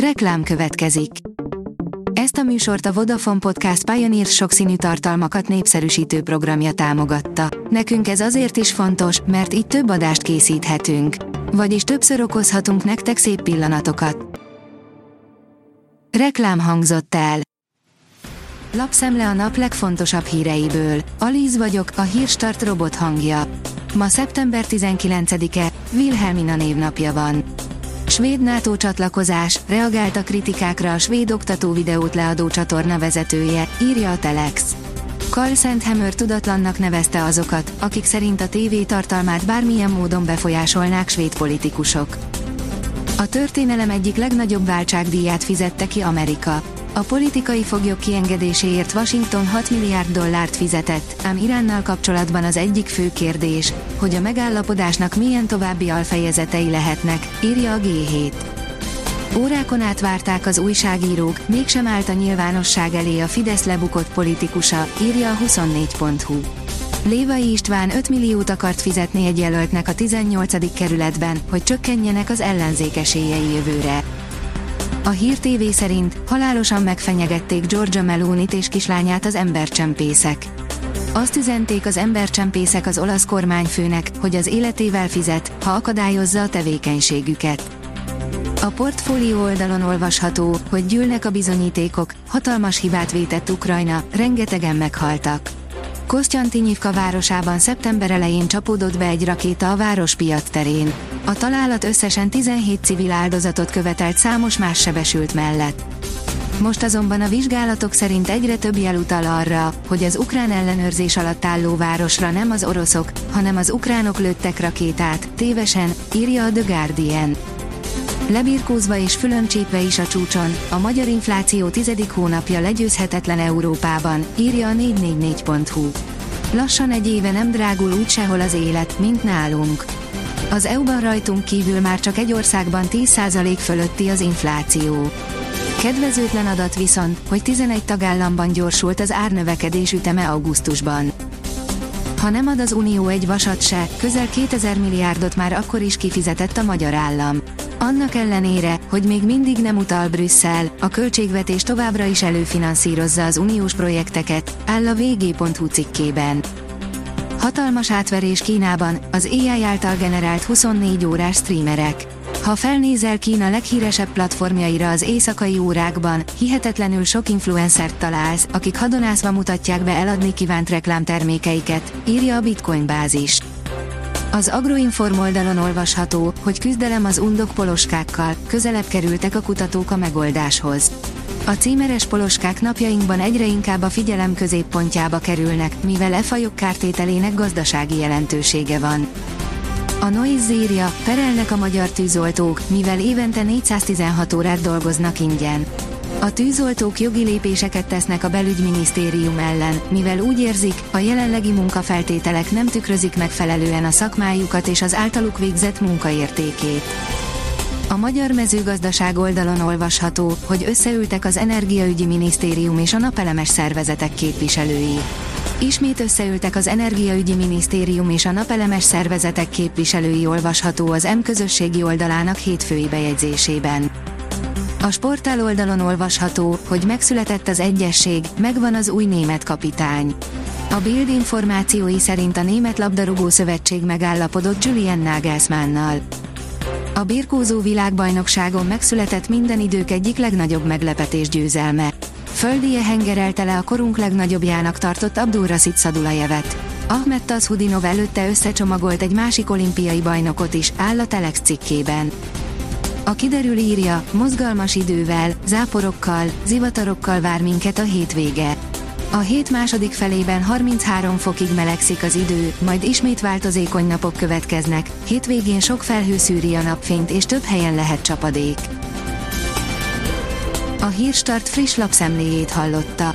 Reklám következik. Ezt a műsort a Vodafone Podcast Pioneer sokszínű tartalmakat népszerűsítő programja támogatta. Nekünk ez azért is fontos, mert így több adást készíthetünk. Vagyis többször okozhatunk nektek szép pillanatokat. Reklám hangzott el. Lapszemle a nap legfontosabb híreiből. Alíz vagyok, a hírstart robot hangja. Ma szeptember 19-e, Wilhelmina névnapja van. Svéd NATO csatlakozás, reagált a kritikákra a svéd oktató videót leadó csatorna vezetője, írja a Telex. Carl Sandhammer tudatlannak nevezte azokat, akik szerint a TV tartalmát bármilyen módon befolyásolnák svéd politikusok. A történelem egyik legnagyobb váltságdíját fizette ki Amerika. A politikai foglyok kiengedéséért Washington 6 milliárd dollárt fizetett, ám Iránnal kapcsolatban az egyik fő kérdés, hogy a megállapodásnak milyen további alfejezetei lehetnek, írja a G7. Órákon át várták az újságírók, mégsem állt a nyilvánosság elé a Fidesz lebukott politikusa, írja a 24.hu. Lévai István 5 milliót akart fizetni egy jelöltnek a 18. kerületben, hogy csökkenjenek az ellenzék esélyei jövőre. A Hír TV szerint halálosan megfenyegették Georgia Melonit és kislányát az embercsempészek. Azt üzenték az embercsempészek az olasz kormányfőnek, hogy az életével fizet, ha akadályozza a tevékenységüket. A portfólió oldalon olvasható, hogy gyűlnek a bizonyítékok, hatalmas hibát vétett Ukrajna, rengetegen meghaltak. Kosztyantinyivka városában szeptember elején csapódott be egy rakéta a várospiac terén. A találat összesen 17 civil áldozatot követelt számos más sebesült mellett. Most azonban a vizsgálatok szerint egyre több jel utal arra, hogy az ukrán ellenőrzés alatt álló városra nem az oroszok, hanem az ukránok lőttek rakétát, tévesen, írja a The Guardian. Lebirkózva és fülöncsépve is a csúcson, a magyar infláció tizedik hónapja legyőzhetetlen Európában, írja a 444.hu. Lassan egy éve nem drágul úgy sehol az élet, mint nálunk. Az EU-ban rajtunk kívül már csak egy országban 10% fölötti az infláció. Kedvezőtlen adat viszont, hogy 11 tagállamban gyorsult az árnövekedés üteme augusztusban. Ha nem ad az Unió egy vasat se, közel 2000 milliárdot már akkor is kifizetett a magyar állam. Annak ellenére, hogy még mindig nem utal Brüsszel, a költségvetés továbbra is előfinanszírozza az uniós projekteket, áll a vg.hu cikkében. Hatalmas átverés Kínában, az AI által generált 24 órás streamerek. Ha felnézel Kína leghíresebb platformjaira az éjszakai órákban, hihetetlenül sok influencert találsz, akik hadonászva mutatják be eladni kívánt reklámtermékeiket, írja a Bitcoin bázis. Az Agroinform oldalon olvasható, hogy küzdelem az undok poloskákkal, közelebb kerültek a kutatók a megoldáshoz. A címeres poloskák napjainkban egyre inkább a figyelem középpontjába kerülnek, mivel e fajok kártételének gazdasági jelentősége van. A Noise írja, perelnek a magyar tűzoltók, mivel évente 416 órát dolgoznak ingyen. A tűzoltók jogi lépéseket tesznek a belügyminisztérium ellen, mivel úgy érzik, a jelenlegi munkafeltételek nem tükrözik megfelelően a szakmájukat és az általuk végzett munkaértékét. A Magyar Mezőgazdaság oldalon olvasható, hogy összeültek az Energiaügyi Minisztérium és a napelemes szervezetek képviselői. Ismét összeültek az Energiaügyi Minisztérium és a napelemes szervezetek képviselői olvasható az M közösségi oldalának hétfői bejegyzésében. A sportál oldalon olvasható, hogy megszületett az egyesség, megvan az új német kapitány. A Bild információi szerint a Német Labdarúgó Szövetség megállapodott Julian Nagelsmannnal. A birkózó világbajnokságon megszületett minden idők egyik legnagyobb meglepetés győzelme. Földi hengerelte le a korunk legnagyobbjának tartott Abdulrasit Szadulajevet. Ahmed Tazhudinov előtte összecsomagolt egy másik olimpiai bajnokot is, áll a Telex cikkében. A kiderül írja, mozgalmas idővel, záporokkal, zivatarokkal vár minket a hétvége. A hét második felében 33 fokig melegszik az idő, majd ismét változékony napok következnek, hétvégén sok felhő szűri a napfényt és több helyen lehet csapadék. A Hírstart friss lapszemléjét hallotta.